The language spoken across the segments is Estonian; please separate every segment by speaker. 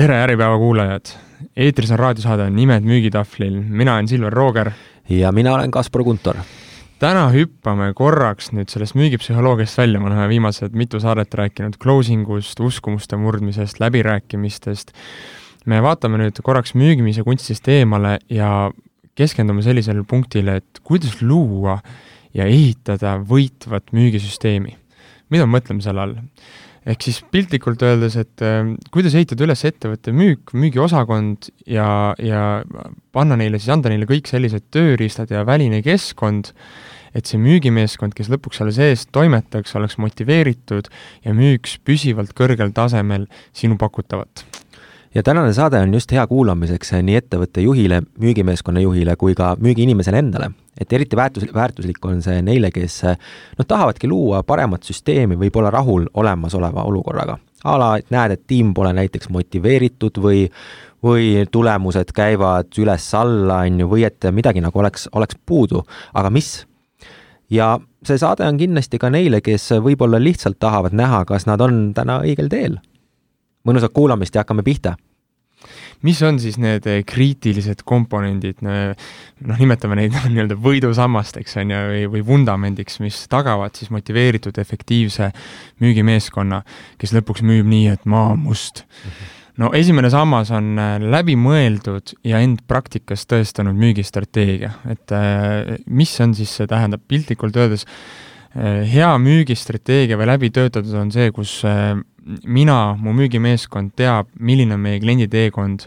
Speaker 1: tere, Äripäeva kuulajad! eetris on raadiosaade Nimed müügitahvlil, mina olen Silver Rooger.
Speaker 2: ja mina olen Kaspar Guntor.
Speaker 1: täna hüppame korraks nüüd sellest müügipsühholoogiast välja, me oleme viimased mitu saadet rääkinud closing ust, uskumuste murdmisest, läbirääkimistest. me vaatame nüüd korraks müügimise kunstist eemale ja keskendume sellisele punktile, et kuidas luua ja ehitada võitvat müügisüsteemi. mida me mõtleme selle all? Ehk siis piltlikult öeldes, et äh, kuidas ehitada üles ettevõtte müük, müügiosakond ja, ja panna neile siis, anda neile kõik sellised tööriistad ja väline keskkond, et see müügimeeskond, kes lõpuks selle sees toimetaks, oleks motiveeritud ja müüks püsivalt kõrgel tasemel sinu pakutavat
Speaker 2: ja tänane saade on just hea kuulamiseks nii ettevõtte juhile, müügimeeskonna juhile kui ka müügiinimesele endale. et eriti väärtus, väärtuslik on see neile, kes noh, tahavadki luua paremat süsteemi või pole rahul olemasoleva olukorraga. a la, et näed, et tiim pole näiteks motiveeritud või või tulemused käivad üles-alla, on ju, või et midagi nagu oleks, oleks puudu, aga mis? ja see saade on kindlasti ka neile, kes võib-olla lihtsalt tahavad näha, kas nad on täna õigel teel mõnusat kuulamist ja hakkame pihta.
Speaker 1: Mis on siis need eh, kriitilised komponendid, noh, nimetame neid nii-öelda võidusammasteks, on ju, või, või vundamendiks, mis tagavad siis motiveeritud, efektiivse müügimeeskonna, kes lõpuks müüb nii, et maa on must. no esimene sammas on eh, läbimõeldud ja end praktikas tõestanud müügistrateegia, et eh, mis on siis, see tähendab? Piltlikult öeldes, hea müügistrateegia või läbitöötatud on see, kus mina, mu müügimeeskond teab, milline on meie kliendi teekond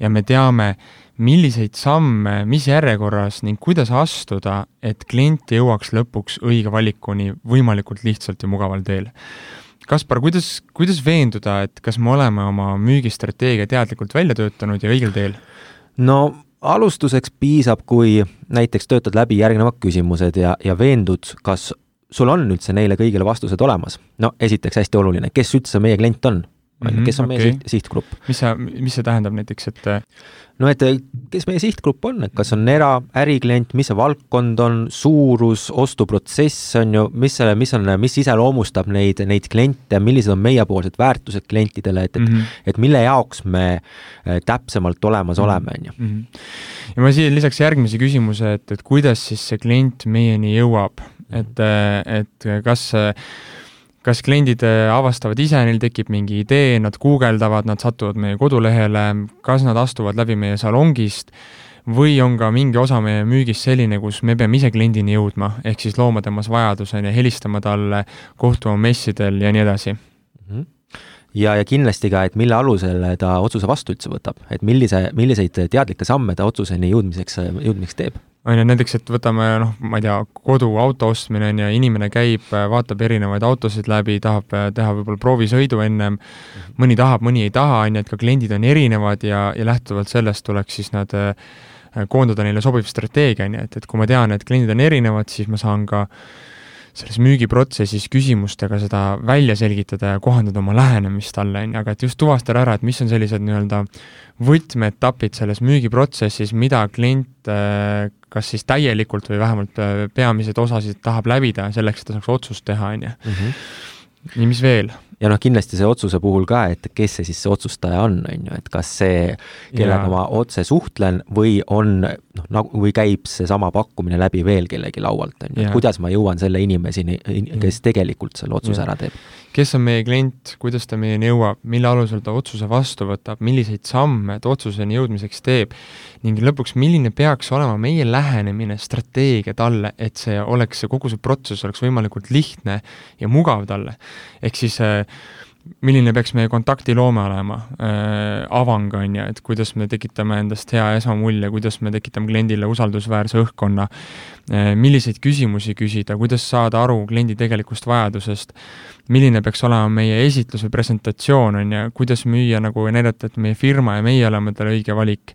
Speaker 1: ja me teame, milliseid samme, mis järjekorras ning kuidas astuda, et klient jõuaks lõpuks õige valikuni võimalikult lihtsalt ja mugaval teel. Kaspar, kuidas, kuidas veenduda, et kas me oleme oma müügistrateegia teadlikult välja töötanud ja õigel teel?
Speaker 2: no alustuseks piisab, kui näiteks töötad läbi järgnevad küsimused ja, ja veendud, kas sul on üldse neile kõigile vastused olemas? no esiteks hästi oluline, kes üldse meie klient on? on ju, mhm, kes on okay. meie siht, sihtgrupp?
Speaker 1: mis sa, mis see tähendab näiteks, et
Speaker 2: no et kes meie sihtgrupp on, et kas on era, äriklient, mis see valdkond on, suurus, ostuprotsess on ju, mis selle, mis on, mis iseloomustab neid, neid kliente, millised on meiepoolsed väärtused klientidele, et, et mm, -hmm. et mille jaoks me äh, täpsemalt olemas -hmm. oleme, on ju. Mhm.
Speaker 1: ja ma siia lisaks järgmise küsimuse, et, et kuidas siis see klient meieni jõuab, et, et kas, kas kliendid avastavad ise, neil tekib mingi idee, nad guugeldavad, nad satuvad meie kodulehele, kas nad astuvad läbi meie salongist või on ka mingi osa meie müügist selline, kus me peame ise kliendini jõudma, ehk siis looma temas vajaduse ja helistama talle, kohtuma messidel ja nii edasi. Mm.
Speaker 2: -hmm ja, ja kindlasti ka, et mille alusel ta otsuse vastu üldse võtab, et millise, milliseid teadlikke samme ta otsuseni jõudmiseks, jõudmiseks teeb
Speaker 1: on ju, näiteks, et võtame noh, ma ei tea, kodu auto ostmine on ju, inimene käib, vaatab erinevaid autosid läbi, tahab teha võib-olla proovisõidu ennem, mõni tahab, mõni ei taha, on ju, et ka kliendid on erinevad ja, ja lähtuvalt sellest tuleks siis nad äh, koondada neile sobiv strateegia, on ju, et, et kui ma tean, et kliendid on erinevad, siis ma saan ka äh, selles müügiprotsessis küsimustega seda välja selgitada ja kohandada oma lähenemist talle, on ju, aga et just tuvastada ära, et mis on sellised nii-öelda võtmeetapid selles müügiprotsessis, mida klient äh, kas siis täielikult või vähemalt äh, peamised osasid tahab läbida selleks, et ta saaks otsust teha, on ju. Mhm. ja mis veel?
Speaker 2: ja noh, kindlasti see otsuse puhul ka, et kes see siis see otsustaja on, on ju, et kas see, kellega ja. ma otse suhtlen või on noh, nagu, või käib seesama pakkumine läbi veel kellegi laualt, on ju, et kuidas ma jõuan selle inimeseni, kes tegelikult selle otsuse ja. ära teeb
Speaker 1: kes on meie klient, kuidas ta meieni jõuab, mille alusel ta otsuse vastu võtab, milliseid samme ta otsuseni jõudmiseks teeb ning lõpuks, milline peaks olema meie lähenemine, strateegia talle, et see oleks, kogu see protsess oleks võimalikult lihtne ja mugav talle. ehk siis äh, milline peaks meie kontaktiloome olema äh,, avang on ju, et kuidas me tekitame endast hea esmamulje, kuidas me tekitame kliendile usaldusväärse õhkkonna milliseid küsimusi küsida, kuidas saada aru kliendi tegelikust vajadusest, milline peaks olema meie esitlus või presentatsioon, on ju, kuidas müüa nagu ja näidata, et meie firma ja meie oleme talle õige valik.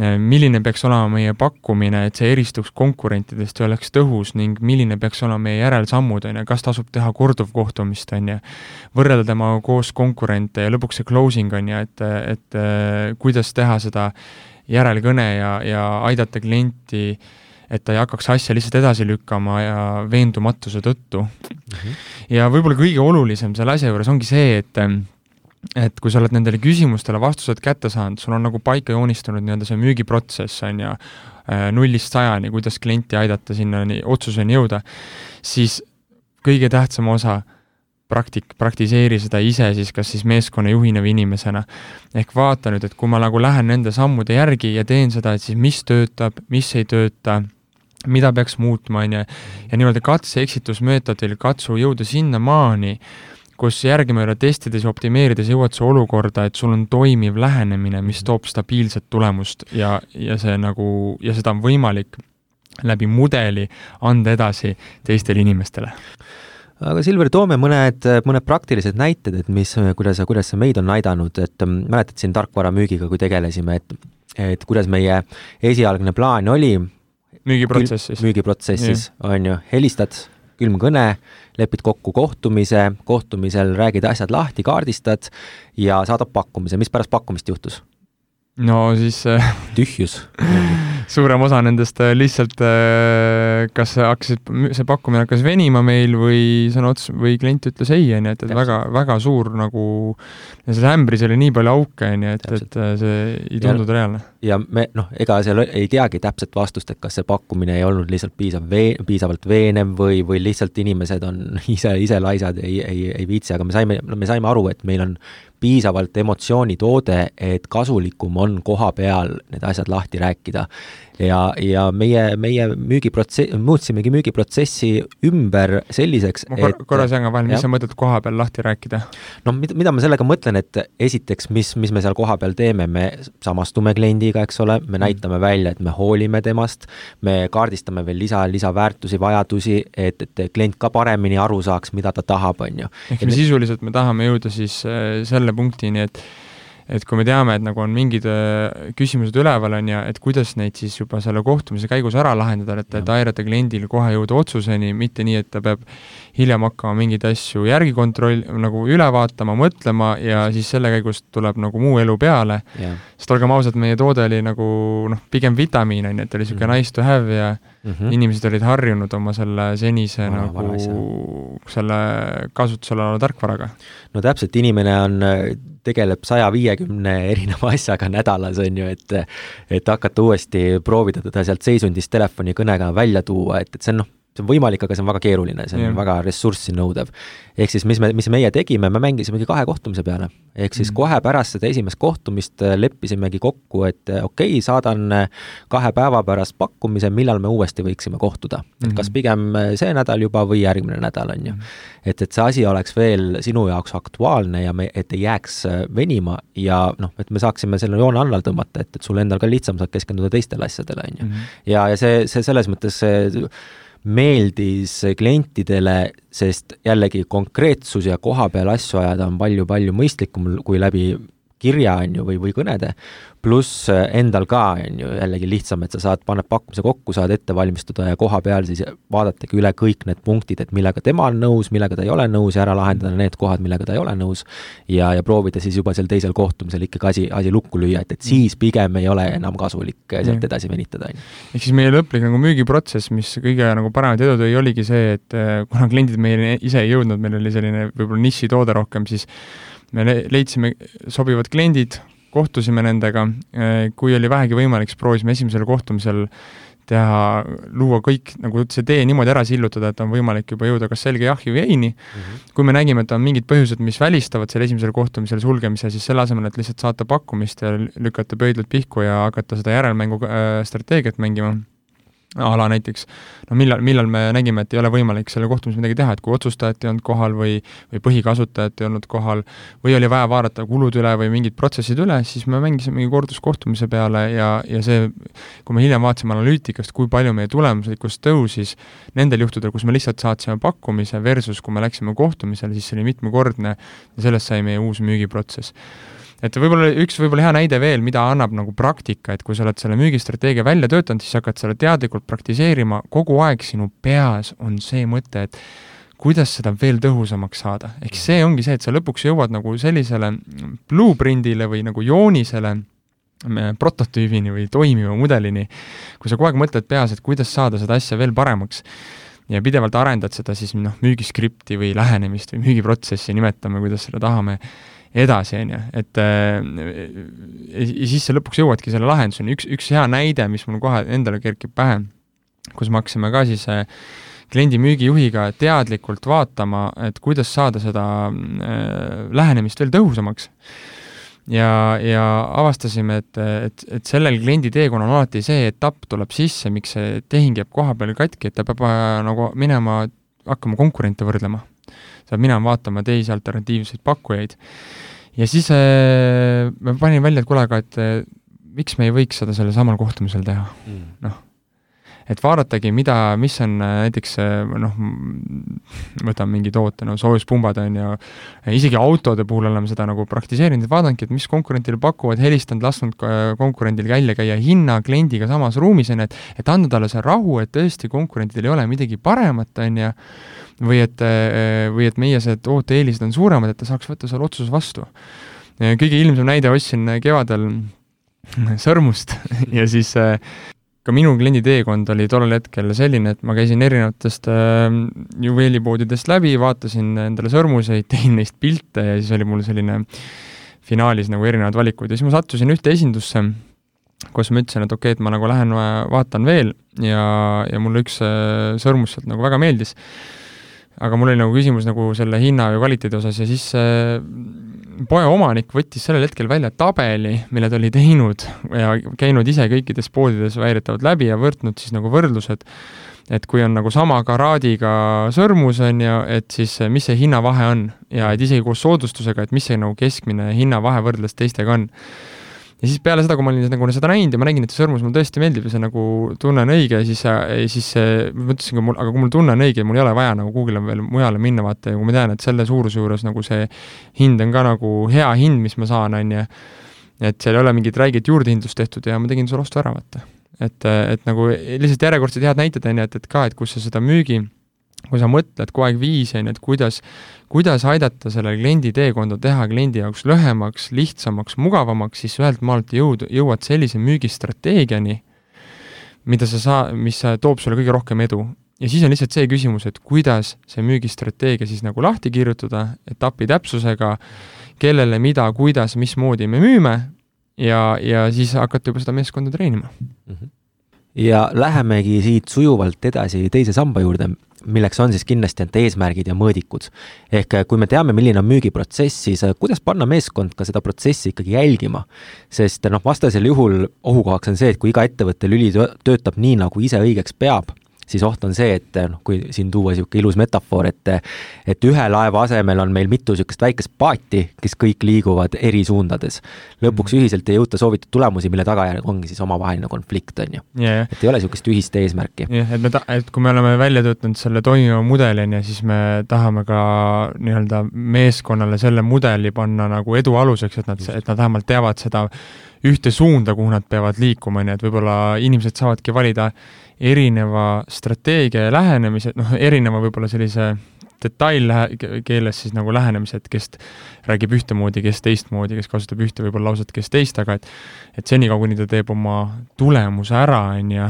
Speaker 1: Äh, milline peaks olema meie pakkumine, et see eristuks konkurentidest ja oleks tõhus ning milline peaks olema meie järelsammud, on ju, kas tasub teha korduvkohtumist, on ju, võrrelda temaga koos konkurente ja lõpuks see closing, on ju, et, et äh, kuidas teha seda järelkõne ja, ja aidata klienti et ta ei hakkaks asja lihtsalt edasi lükkama ja veendumatuse tõttu mm. -hmm. ja võib-olla kõige olulisem selle asja juures ongi see, et et kui sa oled nendele küsimustele vastused kätte saanud, sul on nagu paika joonistunud nii-öelda see müügiprotsess, on ju, äh, nullist sajani, kuidas klienti aidata sinnani, otsuseni jõuda, siis kõige tähtsam osa, praktik-, praktiseeri seda ise siis kas siis meeskonnajuhina või inimesena. ehk vaata nüüd, et kui ma nagu lähen nende sammude järgi ja teen seda, et siis mis töötab, mis ei tööta, mida peaks muutma, on ju, ja niimoodi katse-eksitusmeetodil katsu jõuda sinnamaani, kus järgemööda testides ja optimeerides jõuad sa olukorda, et sul on toimiv lähenemine, mis mhm. toob stabiilset tulemust ja, ja see nagu, ja seda on võimalik läbi mudeli anda edasi teistele inimestele
Speaker 2: aga Silver, toome mõned, mõned praktilised näited, et mis, kuidas, kuidas see meid on aidanud, et mm, mäletad siin tarkvaramüügiga, kui tegelesime, et et kuidas meie esialgne plaan oli
Speaker 1: müügiprotsessis.
Speaker 2: müügiprotsessis, on ju, helistad, külmkõne, lepid kokku kohtumise, kohtumisel räägid asjad lahti, kaardistad ja saadad pakkumise, mis pärast pakkumist juhtus?
Speaker 1: No siis äh,
Speaker 2: tühjus.
Speaker 1: suurem osa nendest äh, lihtsalt äh, kas hakkasid, see pakkumine hakkas venima meil või sõna otseses, või klient ütles ei, on ju, et, et väga, väga suur nagu, selles ämbris oli nii palju auke, on ju, et, et see ei tundunud reaalne.
Speaker 2: ja me noh, ega seal ei teagi täpset vastust, et kas see pakkumine ei olnud lihtsalt piisav vee-, piisavalt veenev või, või lihtsalt inimesed on ise, ise laisad, ei, ei, ei viitsi, aga me saime, me saime aru, et meil on piisavalt emotsioonitoode, et kasulikum on koha peal need asjad lahti rääkida ja, ja meie, meie müügiprotsess, muutsimegi müügiprotsessi ümber selliseks,
Speaker 1: ma kor-, korra segan vahele, mis sa mõtled koha peal lahti rääkida?
Speaker 2: no mida, mida ma sellega mõtlen, et esiteks, mis, mis me seal kohapeal teeme, me samastume kliendiga, eks ole, me mm. näitame välja, et me hoolime temast, me kaardistame veel lisa, lisaväärtusi, vajadusi, et, et klient ka paremini aru saaks, mida ta tahab, on ju.
Speaker 1: ehk me sisuliselt, me tahame jõuda siis äh, selle punktini, et et kui me teame, et nagu on mingid äh, küsimused üleval, on ju, et kuidas neid siis juba selle kohtumise käigus ära lahendada, et, et aidata kliendil kohe jõuda otsuseni, mitte nii, et ta peab hiljem hakkama mingeid asju järgi kontroll-, nagu üle vaatama, mõtlema ja siis selle käigus tuleb nagu muu elu peale sest olgem ausad, meie toode oli nagu noh, pigem vitamiin, on ju, et oli niisugune mm -hmm. nice to have ja mm -hmm. inimesed olid harjunud oma selle senise Vana, nagu varasja. selle kasutusel oleva tarkvaraga.
Speaker 2: no täpselt, inimene on tegeleb saja viiekümne erineva asjaga nädalas, on ju, et et hakata uuesti proovida teda sealt seisundist telefonikõnega välja tuua, et, et see on noh, see on võimalik, aga see on väga keeruline, see on yeah. väga ressurssi nõudev. ehk siis mis me, mis meie tegime, me mängisimegi kahe kohtumise peale. ehk siis mm. kohe pärast seda esimest kohtumist äh, leppisimegi kokku, et äh, okei okay,, saadan äh, kahe päeva pärast pakkumise, millal me uuesti võiksime kohtuda. et kas pigem see nädal juba või järgmine nädal, on ju. Mm. et, et see asi oleks veel sinu jaoks aktuaalne ja me, et ei jääks venima ja noh, et me saaksime selle joone alla tõmmata, et, et sul endal ka lihtsam saab keskenduda teistele asjadele, on ju. Mm. ja, ja see, see selles mõttes see meeldis klientidele, sest jällegi konkreetsus ja koha peal asju ajada on palju-palju mõistlikum kui läbi kirja, on ju, või, või kõnede, pluss äh, endal ka, on ju, jällegi lihtsam, et sa saad, paned pakkumise kokku, saad ette valmistuda ja koha peal siis vaadatagi üle kõik need punktid, et millega tema on nõus, millega ta ei ole nõus ja ära lahendada need kohad, millega ta ei ole nõus, ja, ja proovida siis juba seal teisel kohtumisel ikkagi asi, asi lukku lüüa, et, et siis pigem ei ole enam kasulik sealt edasi venitada, on ju.
Speaker 1: ehk siis meie lõplik nagu müügiprotsess, mis kõige nagu paremat edu tõi, oligi see, et äh, kuna kliendid meieni ise ei jõudnud, meil oli selline võib-olla nišitoode rohkem, siis me leidsime sobivad kliendid, kohtusime nendega, eh, kui oli vähegi võimalik, siis proovisime esimesel kohtumisel teha, luua kõik, nagu see tee niimoodi ära sillutada, et on võimalik juba jõuda kas selge jahi või eini mm. -hmm. kui me nägime, et on mingid põhjused, mis välistavad selle esimesel kohtumisel sulgemise, siis selle asemel, et lihtsalt saata pakkumist ja lükata pöidlad pihku ja hakata seda järelmängu äh, strateegiat mängima a la näiteks no millal, millal me nägime, et ei ole võimalik selle kohtumisel midagi teha, et kui otsustajat ei olnud kohal või või põhikasutajat ei olnud kohal või oli vaja vaadata kulud üle või mingid protsessid üle, siis me mängisimegi korduskohtumise peale ja, ja see, kui me hiljem vaatasime analüütikast, kui palju meie tulemuslikkus tõusis nendel juhtudel, kus me lihtsalt saatsime pakkumise versus kui me läksime kohtumisele, siis see oli mitmekordne ja sellest sai meie uus müügiprotsess et võib-olla üks võib-olla hea näide veel, mida annab nagu praktika, et kui sa oled selle müügistrateegia välja töötanud, siis hakkad selle teadlikult praktiseerima, kogu aeg sinu peas on see mõte, et kuidas seda veel tõhusamaks saada, ehk see ongi see, et sa lõpuks jõuad nagu sellisele blueprint'ile või nagu joonisele, mm, prototüübini või toimiva mudelini, kui sa kogu aeg mõtled peas, et kuidas saada seda asja veel paremaks. Ja pidevalt arendad seda siis noh, müügiskripti või lähenemist või müügiprotsessi, nimetame, kuidas seda tahame edasi, on ju, et ja siis sa lõpuks jõuadki selle lahenduseni, üks, üks hea näide, mis mul kohe endale kerkib pähe, kus me hakkasime ka siis kliendi müügijuhiga teadlikult vaatama, et kuidas saada seda äh, lähenemist veel tõhusamaks. ja, ja avastasime, et, et, et sellel kliendi teekonnal on alati see etapp tuleb sisse, miks see tehing jääb koha peal katki, et ta peab äh, nagu minema, hakkama konkurente võrdlema. Peab minema vaatama teisi alternatiivseid pakkujaid. ja siis äh, ma panin välja, et kuule, aga et äh, miks me ei võiks seda sellel samal kohtumisel teha mm., noh et vaadatagi, mida, mis on äh, näiteks äh, noh, võtame mingi toote, no soojuspumbad on ju, isegi autode puhul oleme seda nagu praktiseerinud, et vaadanudki, et mis konkurentidele pakuvad, helistanud, lasknud konkurendil välja käia hinna kliendiga samas ruumis, on ju, et et anda talle see rahu, et tõesti konkurentidel ei ole midagi paremat, on ju, või et, äh, või et meie see toote-eelised on suuremad, et ta saaks võtta selle otsuse vastu. kõige ilmsem näide ostsin kevadel sõrmust ja siis äh, ka minu kliendi teekond oli tollel hetkel selline, et ma käisin erinevatest äh, juveelipoodidest läbi, vaatasin endale sõrmuseid, tegin neist pilte ja siis oli mul selline finaalis nagu erinevad valikud. Ja siis ma sattusin ühte esindusse, kus ma ütlesin, et okei okay,, et ma nagu lähen vaatan veel ja, ja mulle üks äh, sõrmus sealt nagu väga meeldis. Aga mul oli nagu küsimus nagu selle hinna ja kvaliteedi osas ja siis äh, poe omanik võttis sellel hetkel välja tabeli, mille ta oli teinud ja käinud ise kõikides poodides väidetavalt läbi ja võrdnud siis nagu võrdlused, et kui on nagu sama karaadiga sõrmus, on ju, et siis mis see hinnavahe on ja et isegi koos soodustusega, et mis see nagu keskmine hinnavahe võrreldes teistega on ja siis peale seda, kui ma olin nagu seda näinud ja ma nägin, et see sõrmus mulle tõesti meeldib ja see nagu tunne on õige, siis, siis mõtlesin ka mul, aga kui mul tunne on õige, mul ei ole vaja nagu kuhugile veel mujale minna, vaata, ja kui ma tean, et selle suuruse juures nagu see hind on ka nagu hea hind, mis ma saan, on ju, et seal ei ole mingit räiget juurdehindlust tehtud ja ma tegin selle ostu ära, vaata. et, et nagu lihtsalt järjekordsed head näited, on ju, et, et ka, et kus sa seda müügi kui sa mõtled kogu aeg viisi, on ju, et kuidas, kuidas aidata selle kliendi teekonda teha kliendi jaoks lühemaks, lihtsamaks, mugavamaks, siis ühelt maalt jõud, jõuad sellise müügistrateegiani, mida sa saa-, mis toob sulle kõige rohkem edu. ja siis on lihtsalt see küsimus, et kuidas see müügistrateegia siis nagu lahti kirjutada, etapi täpsusega, kellele, mida, kuidas, mismoodi me müüme ja, ja siis hakata juba seda meeskonda treenima mm.
Speaker 2: -hmm ja lähemegi siit sujuvalt edasi teise samba juurde, milleks on siis kindlasti need eesmärgid ja mõõdikud. ehk kui me teame, milline on müügiprotsess, siis kuidas panna meeskond ka seda protsessi ikkagi jälgima? sest noh, vastasel juhul ohukohaks on see, et kui iga ettevõtte lüli töötab nii, nagu ise õigeks peab siis oht on see, et noh, kui siin tuua niisugune ilus metafoor, et et ühe laeva asemel on meil mitu niisugust väikest paati, kes kõik liiguvad eri suundades. lõpuks mhm. ühiselt ei jõuta soovitud tulemusi, mille tagajärg ongi siis omavaheline konflikt, on ju
Speaker 1: yeah..
Speaker 2: et ei ole niisugust ühist eesmärki.
Speaker 1: jah yeah,, et me ta-, et kui me oleme välja töötanud selle toimiva mudeli, on ju, siis me tahame ka nii-öelda meeskonnale selle mudeli panna nagu edu aluseks, et nad, et nad vähemalt teavad seda ühte suunda, kuhu nad peavad liikuma, on ju, et võib-olla inimesed saavadki valida erineva strateegia ja lähenemise, noh, erineva võib-olla sellise detailkeeles siis nagu lähenemise, et kes räägib ühtemoodi, kes teistmoodi, kes kasutab ühte võib-olla lauset, kes teist, aga et et senikaua, kuni ta teeb oma tulemuse ära, on ju,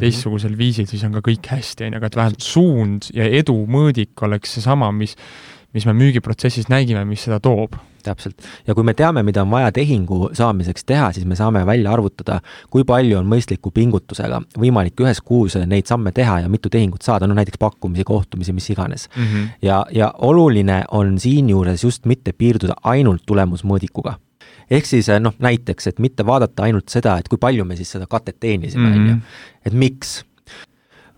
Speaker 1: teistsugusel viisil, siis on ka kõik hästi, on ju, aga et vähemalt suund ja edu mõõdik oleks seesama, mis mis me müügiprotsessis nägime, mis seda toob.
Speaker 2: täpselt. ja kui me teame, mida on vaja tehingu saamiseks teha, siis me saame välja arvutada, kui palju on mõistliku pingutusega võimalik ühes kuus neid samme teha ja mitu tehingut saada, no näiteks pakkumisi, kohtumisi, mis iganes mm. -hmm. ja, ja oluline on siinjuures just mitte piirduda ainult tulemusmõõdikuga ehk siis noh, näiteks, et mitte vaadata ainult seda, et kui palju me siis seda katet teenisime, on ju. Mhm. et miks,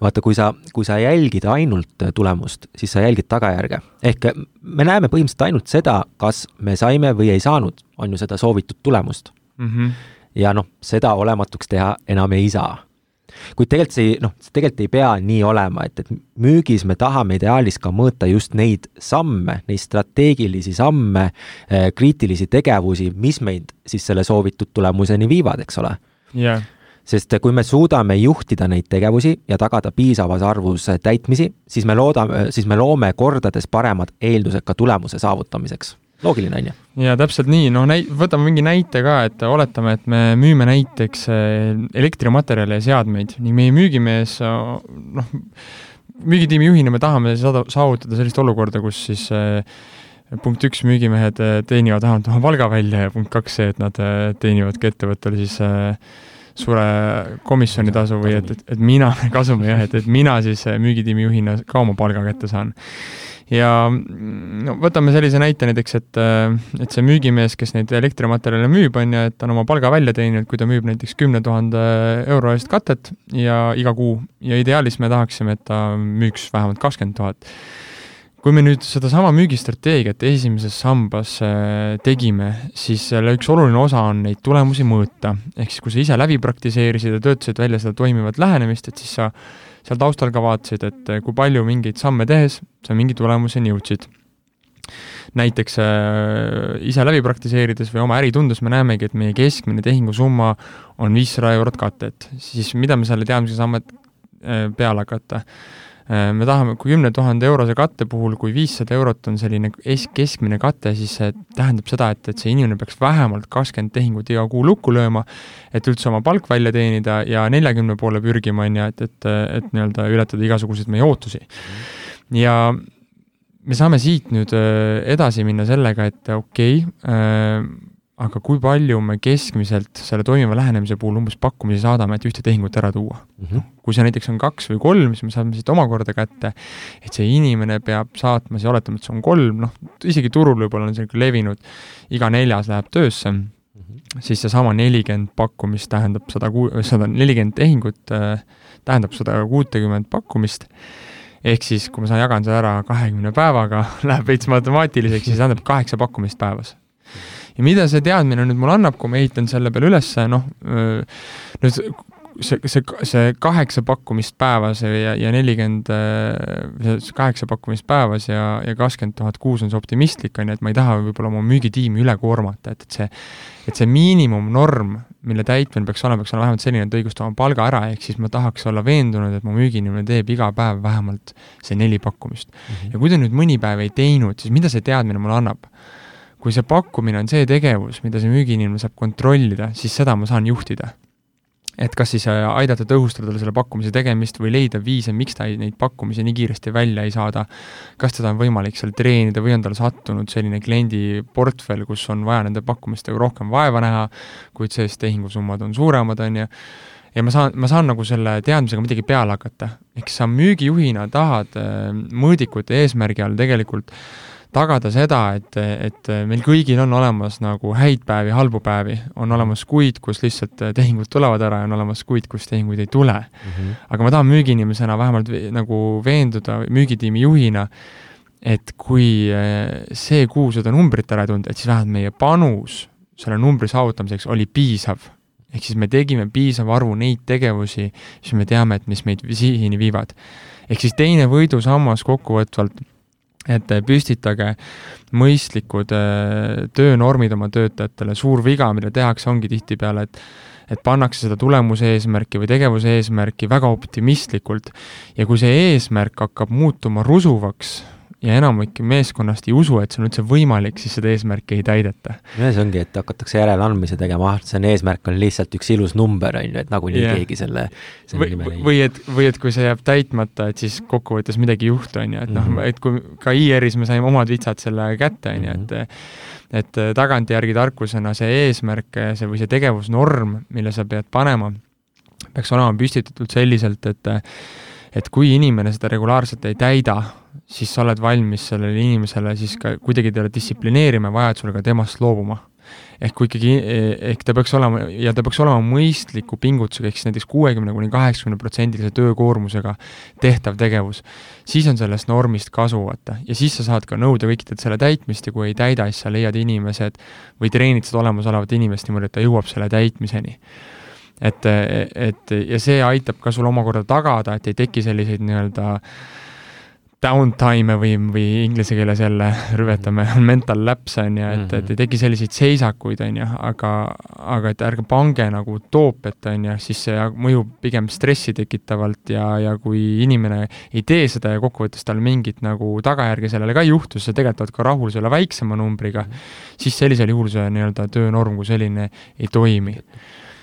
Speaker 2: vaata, kui sa, kui sa jälgid ainult tulemust, siis sa jälgid tagajärge. ehk me näeme põhimõtteliselt ainult seda, kas me saime või ei saanud, on ju seda soovitud tulemust mm. -hmm. ja noh, seda olematuks teha enam ei saa. kuid tegelikult see, noh, tegelikult ei pea nii olema, et, et müügis me tahame ideaalis ka mõõta just neid samme, neid strateegilisi samme, eh, kriitilisi tegevusi, mis meid siis selle soovitud tulemuseni viivad, eks ole
Speaker 1: yeah
Speaker 2: sest kui me suudame juhtida neid tegevusi ja tagada piisavas arvus täitmisi, siis me loodame, siis me loome kordades paremad eeldused ka tulemuse saavutamiseks loogiline, on ju?
Speaker 1: jaa, täpselt nii, noh näi-, võtame mingi näite ka, et oletame, et me müüme näiteks eh, elektrimaterjale ja seadmeid ning meie müügimees noh, müügitiimi juhina me tahame saada, saavutada sellist olukorda, kus siis äh, punkt üks, müügimehed teenivad vähemalt oma palga välja ja punkt kaks see, et nad teenivad ka ettevõttele siis äh, suure komisjonitasu või et, et, et mina, kasumi jah, et, et mina siis müügitiimi juhina ka oma palga kätte saan. ja no võtame sellise näite näiteks, et, et see müügimees, kes neid elektrimaterjale müüb, on ju, et ta on oma palga välja teeninud, kui ta müüb näiteks kümne tuhande euro eest katet ja iga kuu. Ja ideaalis me tahaksime, et ta müüks vähemalt kakskümmend tuhat kui me nüüd sedasama müügistrateegiat esimeses sambas äh, tegime, siis selle üks oluline osa on neid tulemusi mõõta. ehk siis, kui sa ise läbi praktiseerisid ja töötasid välja seda toimivat lähenemist, et siis sa seal taustal ka vaatasid, et äh, kui palju mingeid samme tehes sa mingi tulemuseni jõudsid. näiteks äh, ise läbi praktiseerides või oma äri tundes me näemegi, et meie keskmine tehingusumma on viissada eurot katet, siis mida me selle teadmisega saame äh, peale hakata Äh, me tahame, kui kümne tuhande eurose katte puhul, kui viissada eurot on selline es-, keskmine kate, siis see tähendab seda, et, et see inimene peaks vähemalt kakskümmend tehingut iga kuu lukku lööma, et üldse oma palk välja teenida ja neljakümne poole pürgima, on ju, et, et, et nii-öelda ületada igasuguseid meie ootusi. ja me saame siit nüüd äh, edasi minna sellega, et okei okay, äh,, aga kui palju me keskmiselt selle toimiva lähenemise puhul umbes pakkumisi saadame, et ühte tehingut ära tuua mm? -hmm. kui see näiteks on kaks või kolm, siis me saame siit omakorda kätte, et see inimene peab saatma, siis oletame, et see on kolm, noh, isegi turul võib-olla on see levinud, iga neljas läheb töösse mm, -hmm. siis seesama nelikümmend pakkumist tähendab sada ku-, sada nelikümmend tehingut äh, tähendab sada kuutekümmet pakkumist, ehk siis, kui ma saan, jagan selle ära kahekümne päevaga, läheb veits matemaatiliseks, siis tähendab kaheksa pakkumist päevas ja mida see teadmine nüüd mulle annab, kui ma ehitan selle peale üles, noh, nüüd see, see, see kaheksa pakkumist päevas ja, ja nelikümmend, kaheksa pakkumist päevas ja, ja kakskümmend tuhat kuus on see optimistlik, on ju, et ma ei taha võib-olla oma müügitiimi üle koormata, et, et see, et see miinimumnorm, mille täitmine peaks olema, peaks olema vähemalt selline, et õigustab oma palga ära, ehk siis ma tahaks olla veendunud, et mu müügiinimene teeb iga päev vähemalt see neli pakkumist mm. -hmm. ja kui ta nüüd mõni päev ei teinud, siis mida see teadmine mulle annab? Kui see pakkumine on see tegevus, mida see müügiinimene saab kontrollida, siis seda ma saan juhtida. et kas siis äh, aidata tõhustada selle pakkumise tegemist või leida viise, miks ta ei, neid pakkumisi nii kiiresti välja ei saada, kas teda on võimalik seal treenida või on tal sattunud selline kliendi portfell, kus on vaja nende pakkumistega rohkem vaeva näha, kuid sees tehingusummad on suuremad, on ju, ja ma saan, ma saan nagu selle teadmisega midagi peale hakata. ehk sa müügijuhina tahad äh, mõõdikute eesmärgi all tegelikult äh, tagada seda, et, et meil kõigil on olemas nagu häid päevi, halbu päevi, on olemas kuid, kus lihtsalt tehingud tulevad ära ja on olemas kuid, kus tehinguid ei tule mm. -hmm. aga ma tahan müügiinimesena vähemalt nagu veenduda müügitiimi juhina, et kui eh, see kuu seda numbrit ära ei tulnud, et siis vähemalt meie panus selle numbri saavutamiseks oli piisav. ehk siis me tegime piisava arvu neid tegevusi, siis me teame, et mis meid sihini viivad. ehk siis teine võidusammas kokkuvõtvalt et püstitage mõistlikud äh, töönormid oma töötajatele, suur viga, mida tehakse, ongi tihtipeale, et et pannakse seda tulemuse eesmärki või tegevuse eesmärki väga optimistlikult. Ja kui see eesmärk hakkab muutuma rusuvaks, ja enamik meeskonnast ei usu, et see on üldse võimalik, siis seda eesmärki ei täideta.
Speaker 2: ja see ongi, et hakatakse järeleandmisi tegema, ah, see on, eesmärk on lihtsalt üks ilus number, on ju, et nagunii yeah. keegi selle, selle
Speaker 1: või, või et, või et kui see jääb täitmata, et siis kokkuvõttes midagi ei juhtu, on ju, et noh mm -hmm., et kui ka IR-is me saime omad vitsad selle kätte, on ju, et mhm. et tagantjärgi tarkusena see eesmärk, see või see tegevusnorm, mille sa pead panema, peaks olema püstitatud selliselt, et et kui inimene seda regulaarselt ei täida, siis sa oled valmis sellele inimesele siis ka kuidagi teda distsiplineerima ja vajadusel ka temast loobuma. ehk kui ikkagi, ehk ta peaks olema, ja ta peaks olema mõistliku pingutusega, ehk siis näiteks kuuekümne kuni kaheksakümne protsendilise töökoormusega tehtav tegevus, siis on sellest normist kasu, vaata. ja siis sa saad ka nõuda kõikidelt selle täitmist ja kui ei täida, siis sa leiad inimesed või treenid seda olemasolevat inimest niimoodi, et ta jõuab selle täitmiseni et, et ja see aitab ka sul omakorda tagada, et ei teki selliseid nii-öelda downtime'e või, või inglise keeles jälle rüvetame, mental lapse on ju, et, et ei teki selliseid seisakuid, on ju, aga, aga et ärge pange nagu toopiat, on ju, siis see mõjub pigem stressi tekitavalt ja, ja kui inimene ei tee seda ja kokkuvõttes tal mingit nagu tagajärge sellele ka ei juhtu, siis sa tegelikult oled ka rahul selle väiksema numbriga, siis sellisel juhul see nii-öelda töönorm kui selline ei toimi.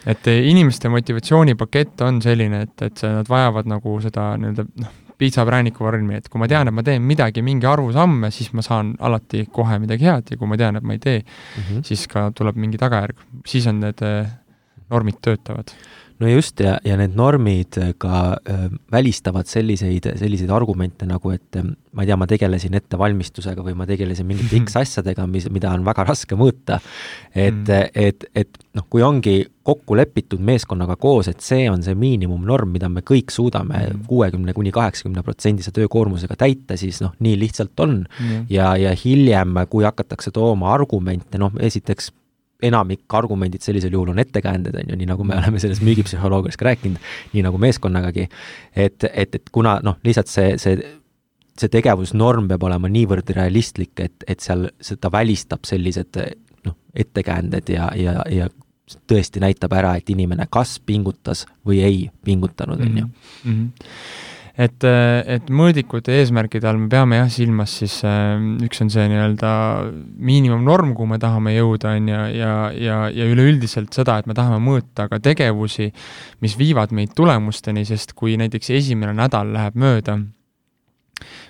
Speaker 1: Et inimeste motivatsioonipakett on selline, et, et nad vajavad nagu seda nii-öelda noh, piitsaprääniku vormi, et kui ma tean, et ma teen midagi, mingi arvu samme, siis ma saan alati kohe midagi head ja kui ma tean, et ma ei tee mm, -hmm. siis ka tuleb mingi tagajärg, siis on need äh, normid töötavad
Speaker 2: no just, ja, ja need normid ka välistavad selliseid, selliseid argumente nagu, et ma ei tea, ma tegelesin ettevalmistusega või ma tegelesin mingite X asjadega, mis, mida on väga raske mõõta. et mm., et, et noh, kui ongi kokku lepitud meeskonnaga koos, et see on see miinimumnorm, mida me kõik suudame mm. kuuekümne kuni kaheksakümne protsendise töökoormusega täita, siis noh, nii lihtsalt on mm.. ja, ja hiljem, kui hakatakse tooma argumente, noh, esiteks enamik argumendid sellisel juhul on ettekäänded, on ju, nii nagu me oleme sellest müügipsühholoogias ka rääkinud, nii nagu meeskonnagagi, et, et, et kuna noh, lihtsalt see, see see tegevusnorm peab olema niivõrd realistlik, et, et seal seda välistab sellised noh, ettekäänded ja, ja, ja tõesti näitab ära, et inimene kas pingutas või ei pingutanud, on ju.
Speaker 1: Et, et mõõdikute eesmärkide all me peame jah silmas siis äh, üks on see nii-öelda miinimumnorm, kuhu me tahame jõuda, on ju, ja, ja, ja üleüldiselt seda, et me tahame mõõta ka tegevusi, mis viivad meid tulemusteni, sest kui näiteks esimene nädal läheb mööda,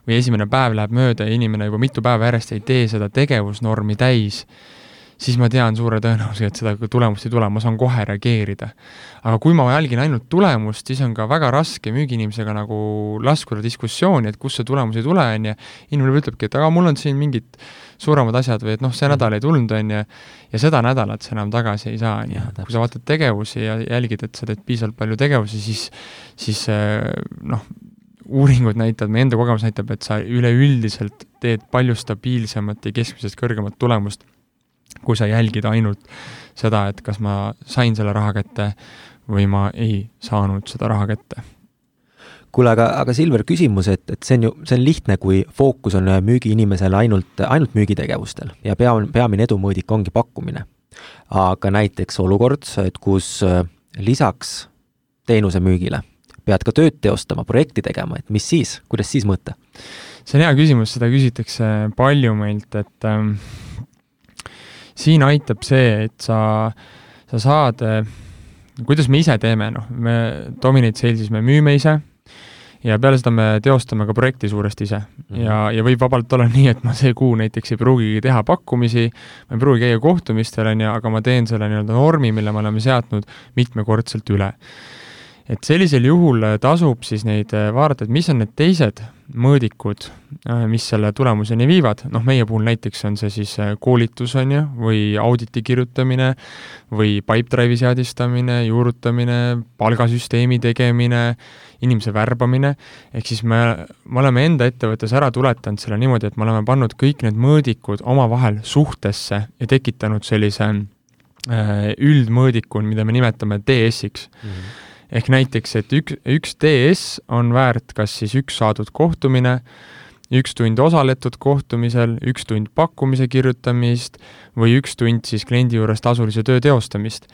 Speaker 1: või esimene päev läheb mööda ja inimene juba mitu päeva järjest ei tee seda tegevusnormi täis, siis ma tean suure tõenäosusega, et seda tulemust ei tule, ma saan kohe reageerida. aga kui ma jälgin ainult tulemust, siis on ka väga raske müügiinimesega nagu laskuda diskussiooni, et kust see tulemus ei tule, on ju, inimene ütlebki, et aga mul on siin mingid suuremad asjad või et noh, see nädal ei tulnud, on ju, ja seda nädalat sa enam tagasi ei saa, on ju. kui sa vaatad tegevusi ja jälgid, et sa teed piisavalt palju tegevusi, siis, siis eh, noh, uuringud näitavad, meie enda kogemus näitab, et sa üleüldiselt teed palju stabiilsemat ja keskmisest kõrgemat tulemust kui sa jälgid ainult seda, et kas ma sain selle raha kätte või ma ei saanud seda raha kätte
Speaker 2: kuule, aga, aga Silver, küsimus, et, et see on ju, see on lihtne, kui fookus on müügiinimesel ainult, ainult müügitegevustel ja pea, peamine edumõõdik ongi pakkumine. aga näiteks olukord, et kus äh, lisaks teenuse müügile pead ka tööd teostama, projekti tegema, et mis siis, kuidas siis mõõta?
Speaker 1: see on hea küsimus, seda küsitakse palju meilt, et ähm, siin aitab see, et sa, sa saad, kuidas me ise teeme, noh, me Dominate Sales'is me müüme ise ja peale seda me teostame ka projekti suuresti ise mm. -hmm. ja, ja võib vabalt olla nii, et ma see kuu näiteks ei pruugigi teha pakkumisi, ma ei pruugi käia kohtumistel, on ju, aga ma teen selle nii-öelda normi, mille me oleme seadnud mitmekordselt üle et sellisel juhul äh, tasub siis neid äh, vaadata, et mis on need teised mõõdikud, äh, mis selle tulemuseni viivad, noh, meie puhul näiteks on see siis koolitus, on ju, või auditi kirjutamine, või Pipedrive'i seadistamine, juurutamine, palgasüsteemi tegemine, inimese värbamine, ehk siis me, me oleme enda ettevõttes ära tuletanud selle niimoodi, et me oleme pannud kõik need mõõdikud omavahel suhtesse ja tekitanud sellise üldmõõdiku, mida me nimetame DS-iks mm. -hmm ehk näiteks, et ük-, üks DS on väärt kas siis üks saadud kohtumine, üks tund osaletud kohtumisel, üks tund pakkumise kirjutamist või üks tund siis kliendi juures tasulise töö teostamist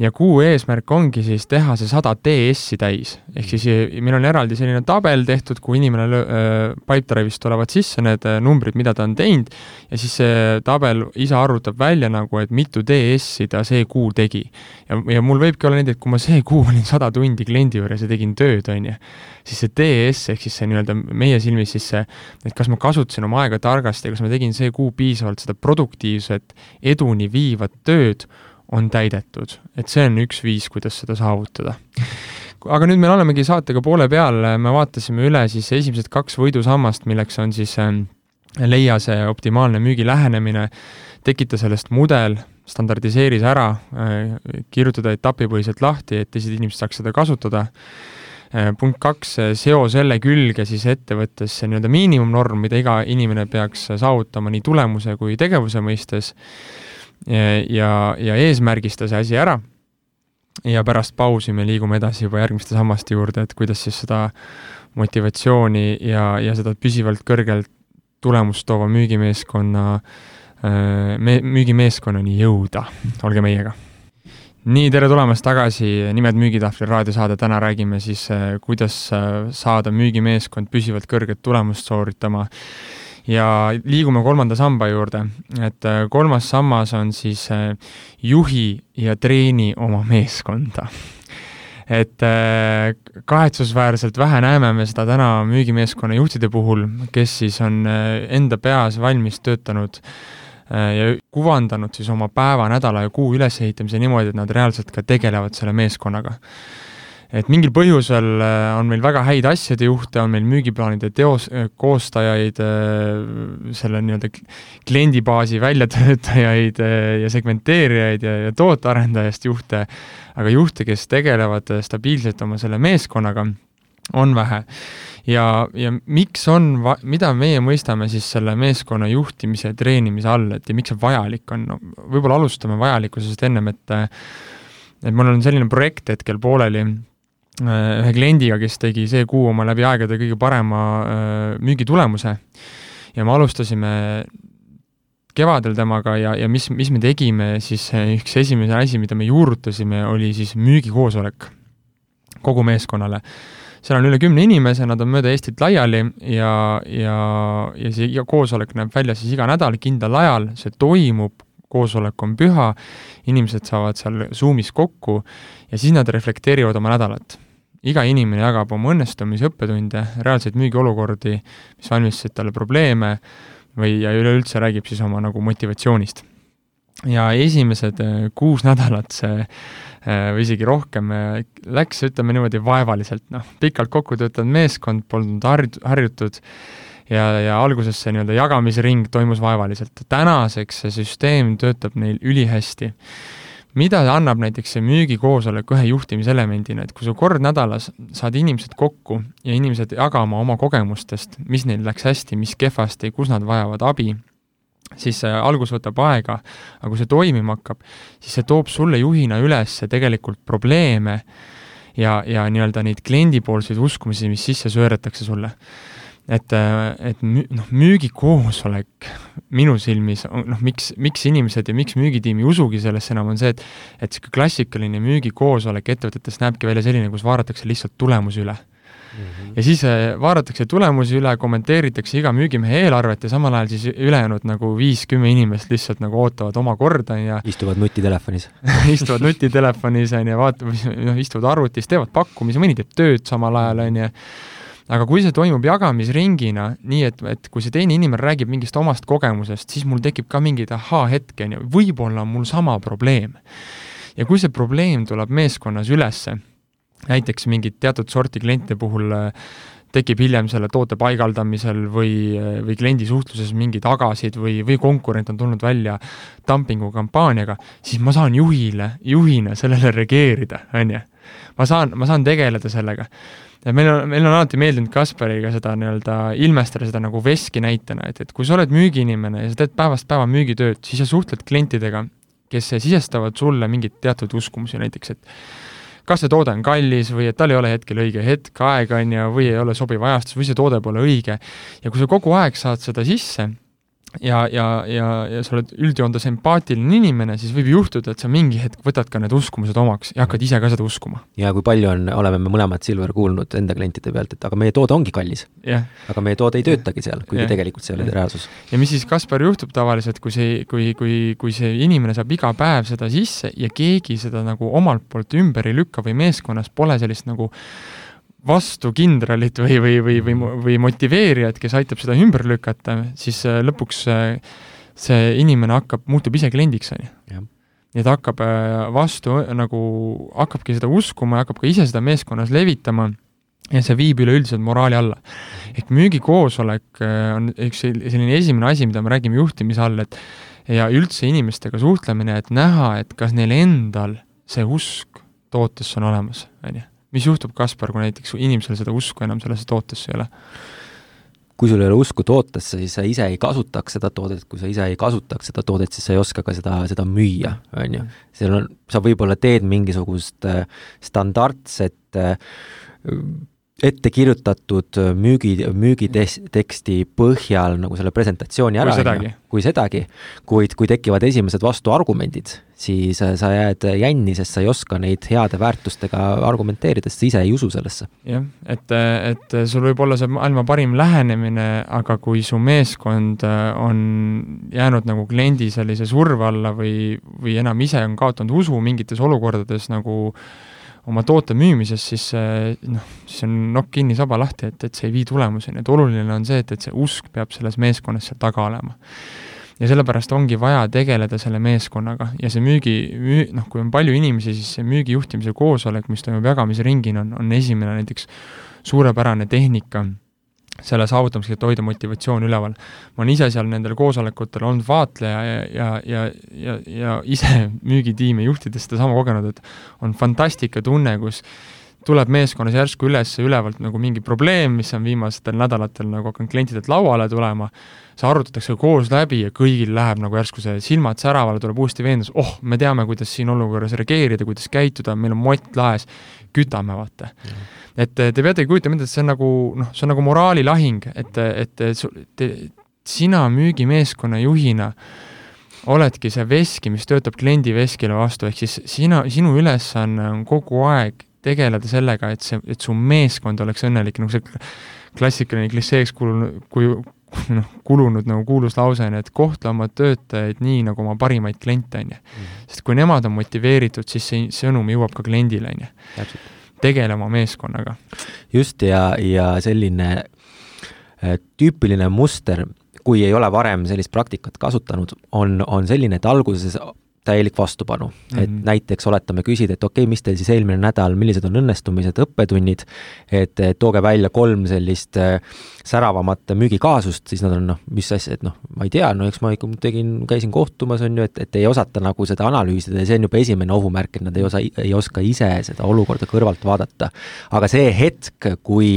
Speaker 1: ja kuu eesmärk ongi siis teha see sada DS-i täis, ehk siis eh, meil on eraldi selline tabel tehtud, kuhu inimene äh, Pipedrive'ist tulevad sisse need äh, numbrid, mida ta on teinud, ja siis see tabel ise arvutab välja nagu, et mitu DS-i ta see kuu tegi. ja, ja mul võibki olla nii, et kui ma see kuu olin sada tundi kliendi juures ja tegin tööd, on ju, siis see DS ehk siis see nii-öelda meie silmis siis see, et kas ma kasutasin oma aega targasti ja kas ma tegin see kuu piisavalt seda produktiivset, eduni viivat tööd, on täidetud, et see on üks viis, kuidas seda saavutada. aga nüüd me olemegi saatega poole peal, me vaatasime üle siis esimesed kaks võidusammast, milleks on siis ähm, leia see optimaalne müügilähenemine, tekita sellest mudel, standardiseeri see ära, äh, kirjutada etapipõhiselt lahti, et teised inimesed saaks seda kasutada. Äh, punkt kaks, seo selle külge siis ettevõttes see nii-öelda miinimumnorm, mida iga inimene peaks saavutama nii tulemuse kui tegevuse mõistes ja, ja eesmärgista see asi ära. Ja pärast pausi me liigume edasi juba järgmiste sammaste juurde, et kuidas siis seda motivatsiooni ja, ja seda püsivalt kõrgelt tulemust toova müügimeeskonna, äh, me-, müügimeeskonnani jõuda, olge meiega! nii, tere tulemast tagasi Nimed müügitahvlil raadiosaade, täna räägime siis, äh, kuidas äh, saada müügimeeskond püsivalt kõrget tulemust sooritama ja liigume kolmanda samba juurde, et äh, kolmas sammas on siis äh, juhi ja treeni oma meeskonda. et äh, kahetsusväärselt vähe näeme me seda täna müügimeeskonna juhtide puhul, kes siis on enda peas valmis töötanud ja kuvandanud siis oma päeva, nädala ja kuu ülesehitamise niimoodi, et nad reaalselt ka tegelevad selle meeskonnaga et mingil põhjusel äh, on meil väga häid asjade juhte, on meil müügiplaanide teos, äh, koostajaid, äh, selle nii-öelda kliendibaasi väljatöötajaid ja segmenteerijaid ja, ja tootearendajast juhte, aga juhte, kes tegelevad stabiilselt oma selle meeskonnaga, on vähe. ja, ja miks on, mida meie mõistame siis selle meeskonna juhtimise ja treenimise all, et ja miks see vajalik on, no võib-olla alustame vajalikkusest ennem, et et mul on selline projekt hetkel pooleli ühe kliendiga, kes tegi see kuu oma läbi aegade kõige parema äh, müügitulemuse ja me alustasime kevadel temaga ja, ja mis, mis me tegime, siis üks esimene asi, mida me juurutasime, oli siis müügikoosolek kogu meeskonnale. seal on üle kümne inimese, nad on mööda Eestit laiali ja, ja, ja see iga koosolek näeb välja siis iga nädal kindlal ajal, see toimub, koosolek on püha, inimesed saavad seal Zoomis kokku ja siis nad reflekteerivad oma nädalat iga inimene jagab oma õnnestumisi, õppetunde, reaalseid müügiolukordi, mis valmistasid talle probleeme või, ja üleüldse räägib siis oma nagu motivatsioonist. ja esimesed äh, kuus nädalat see äh, või isegi rohkem äh, läks, ütleme niimoodi, vaevaliselt, noh, pikalt kokku töötanud meeskond, polnud harj-, harjutud ja, ja alguses see nii-öelda jagamisring toimus vaevaliselt. tänaseks see süsteem töötab neil ülihästi mida annab näiteks see müügikoosolek ühe juhtimiselemendina, et kui sa kord nädalas saad inimesed kokku ja inimesed jagama oma kogemustest, mis neil läks hästi, mis kehvasti, kus nad vajavad abi, siis see algus võtab aega, aga kui see toimima hakkab, siis see toob sulle juhina üles tegelikult probleeme ja, ja nii-öelda neid kliendipoolseid uskumusi, mis sisse sööretakse sulle et, et mü-, noh, müügikoosolek minu silmis on noh, miks, miks inimesed ja miks müügitiim ei usugi sellesse enam, on see, et et niisugune klassikaline müügikoosolek ettevõtetes näebki välja selline, kus vaadatakse lihtsalt tulemusi üle. Mm -hmm. ja siis äh, vaadatakse tulemusi üle, kommenteeritakse iga müügimehe eelarvet ja samal ajal siis ülejäänud nagu viis-kümme inimest lihtsalt nagu ootavad oma korda ja
Speaker 2: istuvad nutitelefonis.
Speaker 1: Istuvad nutitelefonis, on ju, vaatavad, noh, istuvad arvutis, teevad pakkumisi, mõni teeb tööd samal ajal, on ju, aga kui see toimub jagamisringina, nii et, et kui see teine inimene räägib mingist omast kogemusest, siis mul tekib ka mingeid ahaa-hetki, on ju, võib-olla on mul sama probleem. ja kui see probleem tuleb meeskonnas ülesse, näiteks mingit teatud sorti klientide puhul äh, tekib hiljem selle toote paigaldamisel või, äh, või kliendi suhtluses mingi tagasid või, või konkurent on tulnud välja dumpingu kampaaniaga, siis ma saan juhile, juhina sellele reageerida, on ju. ma saan, ma saan tegeleda sellega et meil on, meil on alati meeldinud Kaspariga seda nii-öelda ilmestada seda nagu veski näitena, et, et kui sa oled müügiinimene ja sa teed päevast päeva müügitööd, siis sa suhtled klientidega, kes sisestavad sulle mingeid teatud uskumusi, näiteks et kas see toode on kallis või et tal ei ole hetkel õige hetk, aeg, on ju, või ei ole sobiv ajastus või see toode pole õige. ja kui sa kogu aeg saad seda sisse, ja, ja, ja, ja sa oled üldjoontes empaatiline inimene, siis võib juhtuda, et sa mingi hetk võtad ka need uskumused omaks ja hakkad ise ka seda uskuma.
Speaker 2: ja kui palju on, oleme me mõlemad Silver kuulnud enda klientide pealt, et aga meie toode ongi kallis
Speaker 1: yeah..
Speaker 2: aga meie toode ei töötagi seal, kuigi yeah. tegelikult see ei ole reaalsus.
Speaker 1: ja mis siis, Kaspar, juhtub tavaliselt, kui see, kui, kui, kui see inimene saab iga päev seda sisse ja keegi seda nagu omalt poolt ümber ei lükka või meeskonnas pole sellist nagu vastu kindralit või, või, või, või, või motiveerijat, kes aitab seda ümber lükata, siis äh, lõpuks äh, see inimene hakkab, muutub ise kliendiks, on ju. ja ta hakkab äh, vastu nagu, hakkabki seda uskuma ja hakkab ka ise seda meeskonnas levitama ja see viib üleüldiselt moraali alla. ehk müügikoosolek on üks selline esimene asi, mida me räägime juhtimise all, et ja üldse inimestega suhtlemine, et näha, et kas neil endal see usk tootesse on olemas, on ju mis juhtub, Kaspar, kui näiteks inimesel seda usku enam sellesse tootesse ei ole?
Speaker 2: kui sul ei ole usku tootesse, siis sa ise ei kasutaks seda toodet, kui sa ise ei kasutaks seda toodet, siis sa ei oska ka seda, seda müüa, on ju. seal on, sa võib-olla teed mingisugust äh, standardset äh, ette kirjutatud müügi, müügiteksti põhjal nagu selle presentatsiooni ära, kui sedagi, kuid kui tekivad esimesed vastuargumendid, siis äh, sa jääd jänni, sest sa ei oska neid heade väärtustega argumenteerida, sest sa ise ei usu sellesse.
Speaker 1: jah, et, et sul võib olla see maailma parim lähenemine, aga kui su meeskond äh, on jäänud nagu kliendi sellise surve alla või, või enam ise on kaotanud usu mingites olukordades nagu oma toote müümises, siis noh, siis on nokk kinni, saba lahti, et, et see ei vii tulemuseni, et oluline on see, et, et see usk peab selles meeskonnas seal taga olema. Ja sellepärast ongi vaja tegeleda selle meeskonnaga. Ja see müügi, müü-, noh, kui on palju inimesi, siis see müügijuhtimise koosolek, mis toimub jagamisringina, on, on esimene näiteks suurepärane tehnika selle saavutamiseks, et hoida motivatsioon üleval. ma olen ise seal nendel koosolekutel olnud vaatleja ja, ja, ja, ja, ja ise müügitiimi juhtides sedasama kogenud, et on fantastikatunne, kus tuleb meeskonnas järsku üles ülevalt nagu mingi probleem, mis on viimastel nädalatel nagu hakanud klientidelt lauale tulema, see arutatakse koos läbi ja kõigil läheb nagu järsku see silmad säravale, tuleb uuesti veendus, oh, me teame, kuidas siin olukorras reageerida, kuidas käituda, meil on mott laes, kütame, vaata mm. et te peategi kujutama ette, et see on nagu noh, see on nagu moraalilahing, et, et te, sina müügimeeskonna juhina oledki see veski, mis töötab kliendi veskile vastu, ehk siis sina, sinu ülesanne on kogu aeg tegeleda sellega, et see, et su meeskond oleks õnnelik, nagu see klassikaline klišeeks kulunud, kui noh, kulunud nagu kuulus lause on et kohtle oma töötajaid nii, nagu oma parimaid kliente, on ju. Mhm. sest kui nemad on motiveeritud, siis see sõnum jõuab ka kliendile, on ju. tegele oma meeskonnaga.
Speaker 2: just, ja, ja selline äh, tüüpiline muster, kui ei ole varem sellist praktikat kasutanud, on, on selline, et alguses täielik vastupanu mm. -hmm. et mhm. näiteks oletame, küsid, et okei okay,, mis teil siis eelmine nädal, millised on õnnestumised, õppetunnid, et tooge välja kolm sellist äh, säravamat müügikaasust, siis nad on noh, mis asja, et noh, ma ei tea, no eks ma ikka tegin, käisin kohtumas, on ju, et, et ei osata nagu seda analüüsida ja see on juba esimene ohumärk, et nad ei osa, ei oska ise seda olukorda kõrvalt vaadata. aga see hetk, kui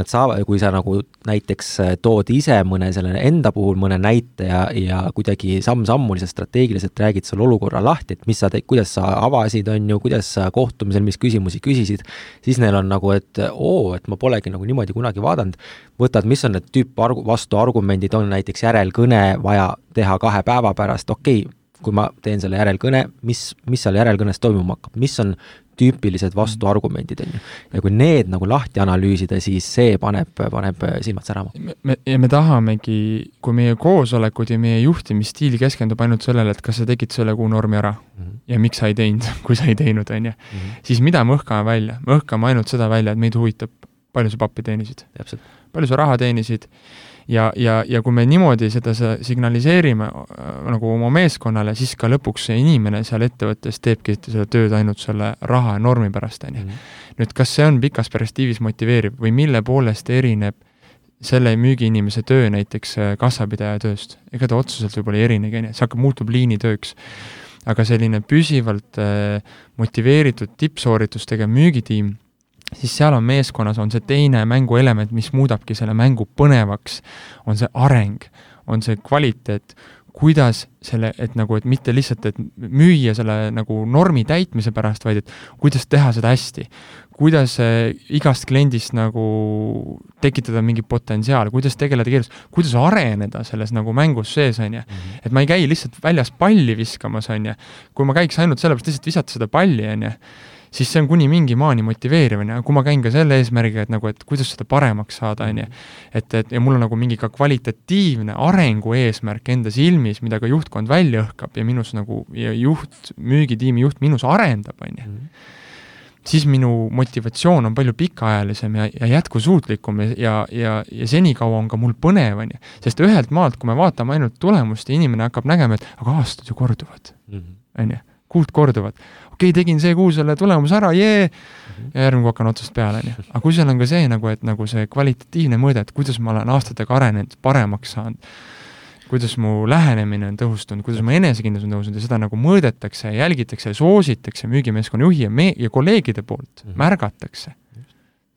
Speaker 2: nad saavad, kui sa nagu näiteks tood ise mõne selle enda puhul mõne näite ja, ja kuidagi samm-sammuliselt strateegiliselt räägid selle olukorra lahti, et mis sa teed, kuidas sa avasid, on ju, kuidas sa kohtumisel, mis küsimusi küsisid, siis neil on nagu, et oo, et ma polegi nagu niimoodi kunagi vaadanud, võtad, mis on need tüüpargu-, vastuargumendid, on näiteks järelkõne vaja teha kahe päeva pärast, okei okay,, kui ma teen selle järelkõne, mis, mis seal järelkõnes toimuma hakkab, mis on tüüpilised vastuargumendid, on ju. ja kui need nagu lahti analüüsida, siis see paneb, paneb silmad särama.
Speaker 1: me, ja me tahamegi, kui meie koosolekud ja meie juhtimisstiil keskendub ainult sellele, et kas sa tegid selle kuu normi ära mm -hmm. ja miks sa ei teinud, kui sa ei teinud, on ju, mhm. siis mida me õhkame välja? me õhkame ainult seda välja, et meid huvitab, palju sa pappi teenisid. Palju sa raha teenisid ja, ja, ja kui me niimoodi seda signaliseerime äh, nagu oma meeskonnale, siis ka lõpuks see inimene seal ettevõttes teebki seda tööd ainult selle raha ja normi pärast, on ju. Mhm. nüüd, kas see on pikas perspektiivis motiveeriv või mille poolest erineb selle müügiinimese töö näiteks äh, kassapidaja tööst, ega ta otseselt võib-olla ei erinegi, on ju, see hakkab, muutub liinitööks. aga selline püsivalt äh, motiveeritud tippsooritust tegev müügitiim siis seal on meeskonnas, on see teine mänguelement, mis muudabki selle mängu põnevaks, on see areng, on see kvaliteet, kuidas selle, et nagu, et mitte lihtsalt, et müüa selle nagu normi täitmise pärast, vaid et kuidas teha seda hästi. kuidas äh, igast kliendist nagu tekitada mingi potentsiaal, kuidas tegeleda keeles, kuidas areneda selles nagu mängus sees, on ju. Mhm. et ma ei käi lihtsalt väljas palli viskamas, on ju. kui ma käiks ainult sellepärast lihtsalt visata seda palli, on ju siis see on kuni mingi maani motiveeriv, on ju, kui ma käin ka selle eesmärgiga, et nagu, et kuidas seda paremaks saada, on ju. et, et ja mul on nagu mingi ka kvalitatiivne arengu eesmärk enda silmis, mida ka juhtkond välja õhkab ja minus nagu, ja juht, müügitiimi juht minus arendab, on ju mhm. siis minu motivatsioon on palju pikaajalisem ja, ja jätkusuutlikum ja, ja, ja, ja senikaua on ka mul põnev, on ju. sest ühelt maalt, kui me vaatame ainult tulemust ja inimene hakkab nägema, et aga aastad ju korduvad, mhm. on ju, kuud korduvad okei okay,, tegin see kuu selle tulemuse ära, jee, mhm. ja järgmine kuu hakkan otsast peale, on ju. aga kui seal on ka see nagu, et nagu see kvalitatiivne mõõde, et kuidas ma olen aastatega arenenud, paremaks saanud, kuidas mu lähenemine on tõhustunud, kuidas mu enesekindlus on tõusnud ja seda nagu mõõdetakse, jälgitakse, soositakse müügimeeskonna juhi ja me- ja kolleegide poolt mm, -hmm. märgatakse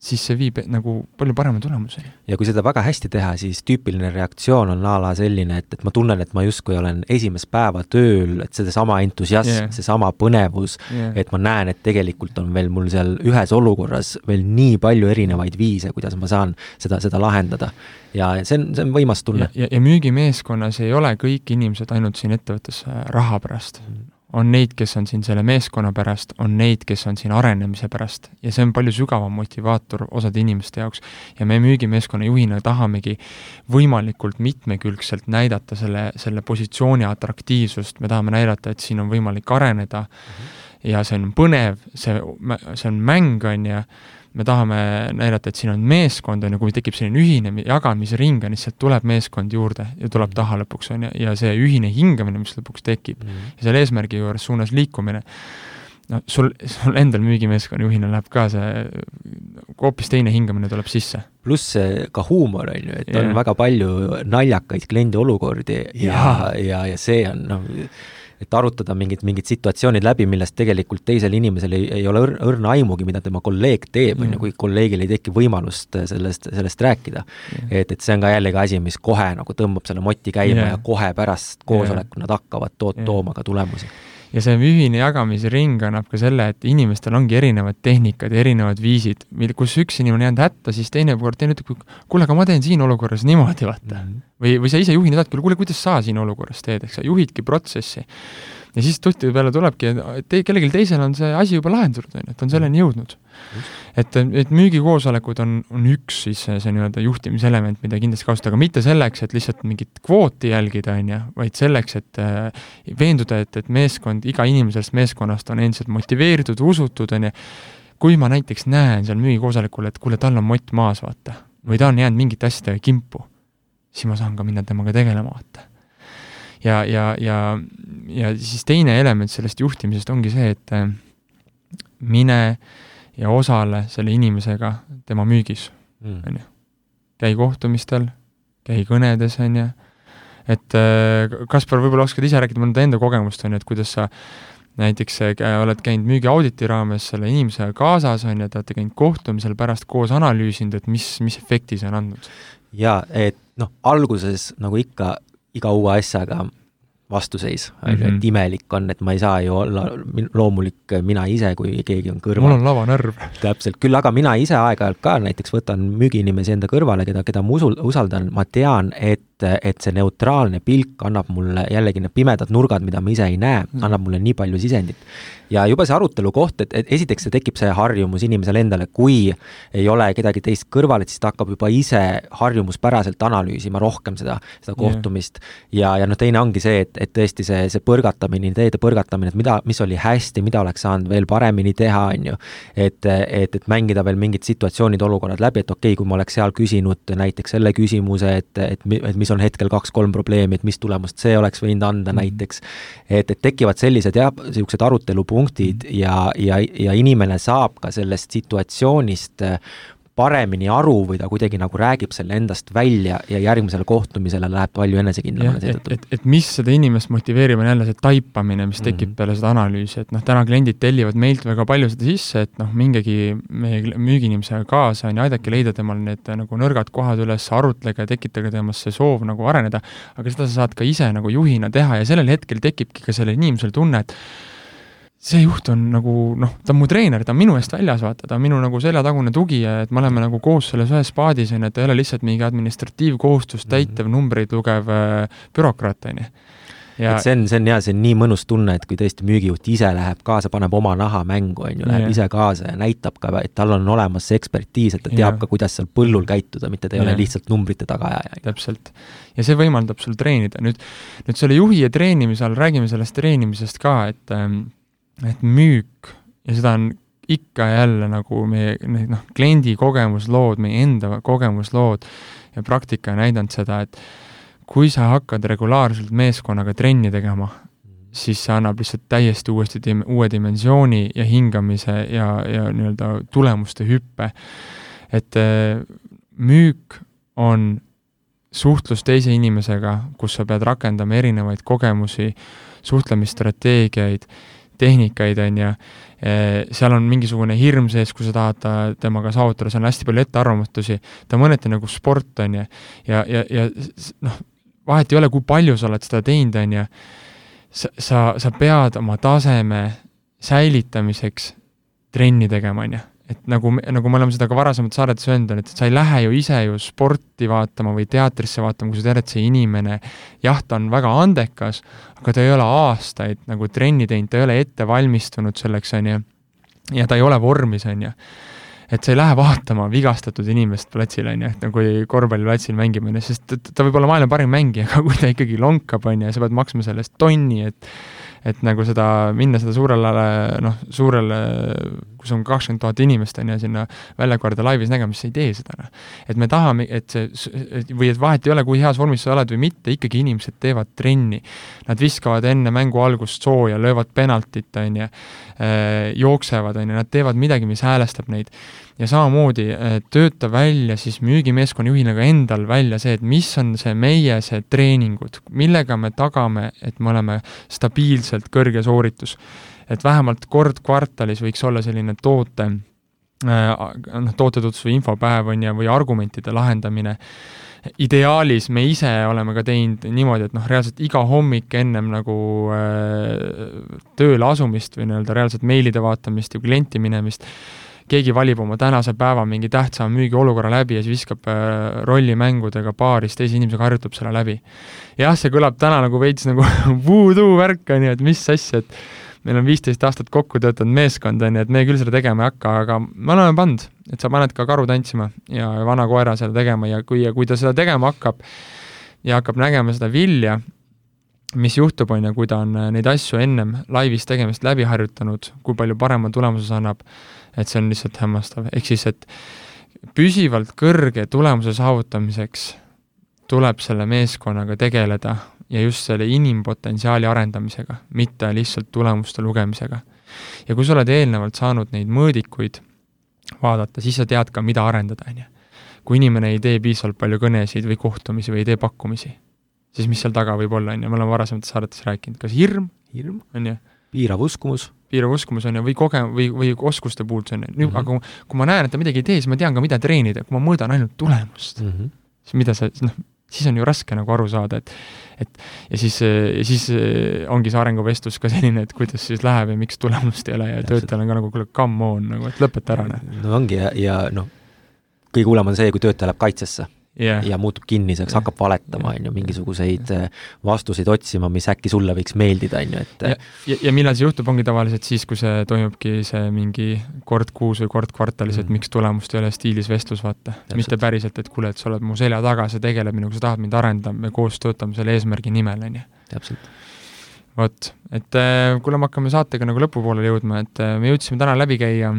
Speaker 1: siis see viib nagu palju parema tulemuseni.
Speaker 2: ja kui seda väga hästi teha, siis tüüpiline reaktsioon on a la selline, et, et ma tunnen, et ma justkui olen esimest päeva tööl, et sedasama entusiasm yeah., seesama põnevus yeah., et ma näen, et tegelikult on veel mul seal ühes olukorras veel nii palju erinevaid viise, kuidas ma saan seda, seda lahendada. ja see on, see on võimas tunne.
Speaker 1: ja, ja, ja müügimeeskonnas ei ole kõik inimesed ainult siin ettevõttes raha pärast mm on neid, kes on siin selle meeskonna pärast, on neid, kes on siin arenemise pärast. Ja see on palju sügavam motivaator osade inimeste jaoks. ja me müügimeeskonna juhina tahamegi võimalikult mitmekülgselt näidata selle, selle positsiooni atraktiivsust, me tahame näidata, et siin on võimalik areneda. Mm, -hmm ja see on põnev, see, see on mäng, on ju, me tahame näidata, et siin on meeskond, on ju, kui tekib selline ühine jagamisring, on ju, siis sealt tuleb meeskond juurde ja tuleb mm. taha lõpuks, on ju, ja see ühine hingamine, mis lõpuks tekib mm. ja selle eesmärgi juures suunas liikumine, no sul, sul endal müügimeeskonna juhina läheb ka see, hoopis teine hingamine tuleb sisse.
Speaker 2: pluss ka huumor, on ju, et yeah. on väga palju naljakaid kliendi olukordi ja, ja, ja, ja see on noh, et arutada mingid, mingid situatsioonid läbi, millest tegelikult teisel inimesel ei, ei ole õr-, õrna aimugi, mida tema kolleeg teeb, on ju, kui kolleegil ei teki võimalust sellest, sellest rääkida. et, et see on ka jällegi asi, mis kohe nagu tõmbab selle moti käima yeah. ja kohe pärast koosolekut nad hakkavad toot-, tooma ka tulemusi
Speaker 1: ja see ühine jagamisring annab ka selle, et inimestel ongi erinevad tehnikad ja erinevad viisid, mil, kus üks inimene on jäänud hätta, siis teine kord teine ütleb, kuule, aga ma teen siin olukorras niimoodi, vaata mm. -hmm. või, või sa ise juhina küll, kuule, kuidas sa siin olukorras teed, eks sa juhidki protsessi. Ja siis tutti peale tulebki, et te, kellelgi teisel on see asi juba lahendatud, on ju, et on selleni jõudnud et, et müügikoosolekud on, on üks siis see, see nii-öelda juhtimiselement, mida kindlasti kasutada, aga mitte selleks, et lihtsalt mingit kvooti jälgida, on ju, vaid selleks, et äh, veenduda, et, et meeskond, iga inimene sellest meeskonnast on endiselt motiveeritud, usutud, on ju, kui ma näiteks näen seal müügikoosolekul, et kuule, tal on mott maas, vaata, või ta on jäänud mingite asjadega kimpu, siis ma saan ka minna temaga tegelema, vaata. Ja, ja, ja, ja siis teine element sellest juhtimisest ongi see, et äh, mine ja osale selle inimesega tema müügis, mm. on ju. käi kohtumistel, käi kõnedes, on ju, et äh, Kaspar, võib-olla oskad ise rääkida mõnda enda kogemust, on ju, et kuidas sa näiteks äh, oled käinud müügiauditi raames selle inimesega kaasas, on ju, te olete käinud kohtumisel, pärast koos analüüsinud, et mis, mis efekti see on andnud?
Speaker 2: jaa, et noh, alguses nagu ikka iga uue asjaga vastuseis, on ju, et mhm. imelik on, et ma ei saa ju olla loomulik mina ise, kui keegi on kõrval.
Speaker 1: mul on lavanärv.
Speaker 2: täpselt, küll aga mina ise aeg-ajalt ka näiteks võtan müügiinimesi enda kõrvale, keda, keda ma usul, usaldan, ma tean, et et see neutraalne pilk annab mulle jällegi need pimedad nurgad, mida ma ise ei näe, mhm. annab mulle nii palju sisendit ja juba see arutelu koht, et, et esiteks see tekib see harjumus inimesele endale, kui ei ole kedagi teist kõrval, et siis ta hakkab juba ise harjumuspäraselt analüüsima rohkem seda, seda kohtumist yeah. ja, ja noh, teine ongi see, et, et tõesti see, see põrgatamine, ideede põrgatamine, et mida, mis oli hästi, mida oleks saanud veel paremini teha, on ju. et, et, et mängida veel mingid situatsioonid, olukorrad läbi, et okei okay,, kui ma oleks seal küsinud näiteks selle küsimuse, et, et, et mis on hetkel kaks-kolm probleemi, et mis tulemust see oleks võinud anda mm -hmm. näiteks. et, et tekivad sellised jah, niisugused arutelupunktid, punktid ja, ja, ja inimene saab ka sellest situatsioonist äh, paremini aru või ta kuidagi nagu räägib selle endast välja ja järgmisele kohtumisele läheb palju enesekindlamana
Speaker 1: seetõttu. et, et mis seda inimest motiveerib, on jälle see taipamine, mis tekib mm -hmm. peale seda analüüsi, et noh, täna kliendid tellivad meilt väga palju seda sisse, et noh, mingegi meie müügiinimesega kaasa, on ju, aidake leida temal need nagu nõrgad kohad üles, arutlege, tekitage temas see soov nagu areneda, aga seda sa saad ka ise nagu juhina teha ja sellel hetkel tekibki ka sellel inimesel tunne, et see juht on nagu noh, ta on mu treener, ta on minu eest väljas, vaata, ta on minu nagu seljatagune tugija, et me oleme nagu koos selles ühes paadis, on ju, et ta ei ole lihtsalt mingi administratiivkohustust täitev mm -hmm. numbreid lugev äh, bürokraat, on ju.
Speaker 2: Ja... et see on, see on jaa, see on nii mõnus tunne, et kui tõesti müügijuht ise läheb kaasa, paneb oma naha mängu, on ju, läheb ja. ise kaasa ja näitab ka, et tal on olemas see ekspertiis, et ta teab ja. ka, kuidas seal põllul käituda, mitte ta ei ja. ole lihtsalt numbrite tagaajaja.
Speaker 1: täpselt. ja see võimaldab sul treenida, nüüd, nüüd selle juhi ja treenimise all, räägime sellest treenimisest ka, et ähm, et müük ja seda on ikka ja jälle nagu meie need noh, kliendi kogemuslood, meie enda kogemuslood ja praktika on näidanud seda, et kui sa hakkad regulaarselt meeskonnaga trenni tegema, siis see annab lihtsalt täiesti uuesti dim-, uue dimensiooni ja hingamise ja, ja nii-öelda tulemuste hüppe. et äh, müük on suhtlus teise inimesega, kus sa pead rakendama erinevaid kogemusi, suhtlemisstrateegiaid tehnikaid, on ju, seal on mingisugune hirm sees, kui sa tahad temaga saavutada, seal on hästi palju ettearvamustusi, ta mõneti nagu sport, on ju, ja, ja, ja noh, vahet ei ole, kui palju sa oled seda teinud, on ju, sa, sa, sa pead oma taseme säilitamiseks trenni tegema, on ju et nagu, nagu me oleme seda ka varasemates saadetes öelnud, on, et sa ei lähe ju ise ju sporti vaatama või teatrisse vaatama, kui sa tead, et see inimene jah, ta on väga andekas, aga ta ei ole aastaid nagu trenni teinud, ta ei ole ette valmistunud selleks, on ju, ja ta ei ole vormis, on ju. et sa ei lähe vaatama vigastatud inimest platsil, on ju, et nagu korvpalliplatsil ju, sest ta võib olla maailma parim mängija, aga kui ta ikkagi lonkab, on ju, ja sa pead maksma selle eest tonni, et et nagu seda, minna seda suurele, noh, suurele, kus on kakskümmend tuhat inimest, on ju, sinna väljakorda laivis nägema, siis sa ei tee seda, noh. et me tahame, et see, või et vahet ei ole, kui heas vormis sa oled või mitte, ikkagi inimesed teevad trenni. Nad viskavad enne mängu algust sooja, löövad penaltit, on ju, äh, jooksevad, on ju, nad teevad midagi, mis häälestab neid ja samamoodi äh, tööta välja siis müügimeeskonna juhina ka endal välja see, et mis on see meie, see treeningud, millega me tagame, et me oleme stabiilselt kõrge sooritus. et vähemalt kord kvartalis võiks olla selline toote äh, noh, tootetutvuse infopäev on ju, või argumentide lahendamine, ideaalis me ise oleme ka teinud niimoodi, et noh, reaalselt iga hommik ennem nagu äh, tööle asumist või nii-öelda reaalselt meilide vaatamist ja klienti minemist äh,, keegi valib oma tänase päeva mingi tähtsama müügiolukorra läbi ja siis viskab äh, rollimängudega paaris teise inimesega, harjutab selle läbi. jah, see kõlab täna nagu veits nagu voodoo värk, on ju, et mis asja, et meil on viisteist aastat kokku töötanud meeskond, on ju, et me küll seda tegema ei hakka, aga me oleme pannud, et sa paned ka karu tantsima ja vana koera seda tegema ja kui, ja kui ta seda tegema hakkab ja hakkab nägema seda vilja, mis juhtub, on ju, kui ta on neid asju ennem laivis tegemist läbi harjutanud, kui palju parema tulemuse see annab, et see on lihtsalt hämmastav, ehk siis, et püsivalt kõrge tulemuse saavutamiseks tuleb selle meeskonnaga tegeleda ja just selle inimpotentsiaali arendamisega, mitte lihtsalt tulemuste lugemisega. ja kui sa oled eelnevalt saanud neid mõõdikuid vaadata, siis sa tead ka, mida arendada, on ju. kui inimene ei tee piisavalt palju kõnesid või kohtumisi või ei tee pakkumisi, siis mis seal taga võib olla, on ju, me oleme varasemates saadetes rääkinud, kas hirm,
Speaker 2: hirm,
Speaker 1: on ju,
Speaker 2: piirav uskumus
Speaker 1: piirav uskumus on ju, või koge-, või, või oskuste puudus on ju, nüüd mm -hmm. aga kui ma näen, et ta midagi ei tee, siis ma tean ka, mida treenida, kui ma mõõdan ainult tulemust mm, -hmm. siis mida sa, noh, siis on ju raske nagu aru saada, et et ja siis, siis ongi see arenguvestlus ka selline, et kuidas siis läheb ja miks tulemust ei ole ja töötajal on ka nagu, kuule, come on, nagu, et lõpeta ära, noh.
Speaker 2: no ongi ja, ja noh, kõige hullem on see, kui töötaja läheb kaitsesse yeah. ja muutub kinniseks yeah., hakkab valetama, on ju, mingisuguseid yeah. Äh, vastuseid otsima, mis äkki sulle võiks meeldida, on ju, et
Speaker 1: ja, ja, ja millal see juhtub, ongi tavaliselt siis, kui see toimubki see mingi kord kuus või kord kvartalis mm., et miks tulemust ei ole stiilis vestlus, vaata. mitte päriselt, et kuule, et sa oled mu selja taga, sa tegeled minuga, sa tahad mind arendada, me koos töötame selle eesmärgi nimel, on ju.
Speaker 2: täpselt
Speaker 1: vot, et äh, kuule, me hakkame saatega nagu lõpupoole jõudma, et äh, me jõudsime täna läbi käia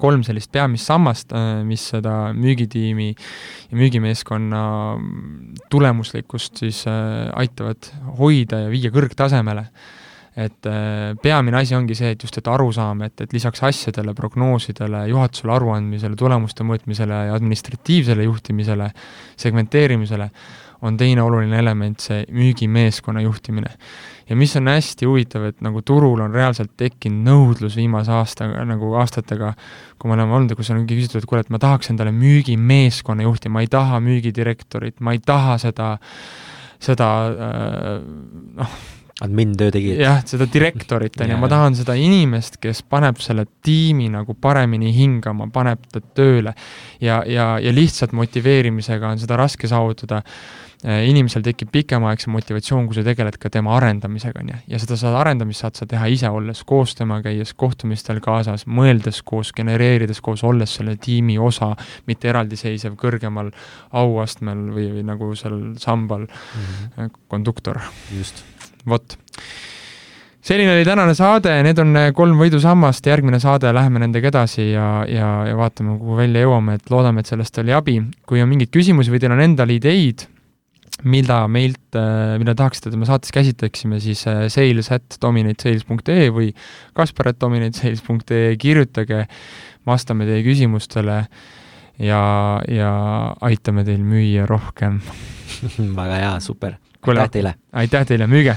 Speaker 1: kolm sellist peamist sammast, äh, mis seda müügitiimi ja müügimeeskonna tulemuslikkust siis äh, aitavad hoida ja viia kõrgtasemele. Et äh, peamine asi ongi see, et just, et arusaam, et, et lisaks asjadele, prognoosidele, juhatusele aruandmisele, tulemuste mõõtmisele ja administratiivsele juhtimisele, segmenteerimisele, on teine oluline element see müügimeeskonna juhtimine. Ja mis on hästi huvitav, et nagu turul on reaalselt tekkinud nõudlus viimase aasta, nagu aastatega, kui me oleme olnud kus on küsitud, et kuule, et ma tahaks endale müügimeeskonna juhti, ma ei taha müügidirektorit, ma ei taha seda, seda äh, noh,
Speaker 2: admin töö tegijat.
Speaker 1: jah, seda direktorit, on ju, ma tahan seda inimest, kes paneb selle tiimi nagu paremini hingama, paneb ta tööle. ja, ja, ja lihtsalt motiveerimisega on seda raske saavutada Äh, inimesel tekib pikemaaegsem motivatsioon, kui sa tegeled ka tema arendamisega, on ju, ja seda saad, arendamist saad sa teha ise, olles koos temaga, käies kohtumistel kaasas, mõeldes koos, genereerides koos, olles selle tiimi osa, mitte eraldiseisev kõrgemal auastmel või, või nagu seal sambal mm -hmm. konduktor.
Speaker 2: just.
Speaker 1: Vot selline oli tänane saade, need on kolm võidusammast, järgmine saade läheme nendega edasi ja, ja, ja vaatame, kuhu välja jõuame, et loodame, et sellest oli abi. kui on mingeid küsimusi või teil on endal ideid, mida meilt, äh, mida tahaksite, et me saates käsitleksime, siis äh, sales at dominatesales.ee või kaspar at dominatesales.ee, kirjutage, vastame teie küsimustele ja, ja aitame teil müüa rohkem
Speaker 2: väga hea, super. Aitäh teile!
Speaker 1: aitäh teile, müüge!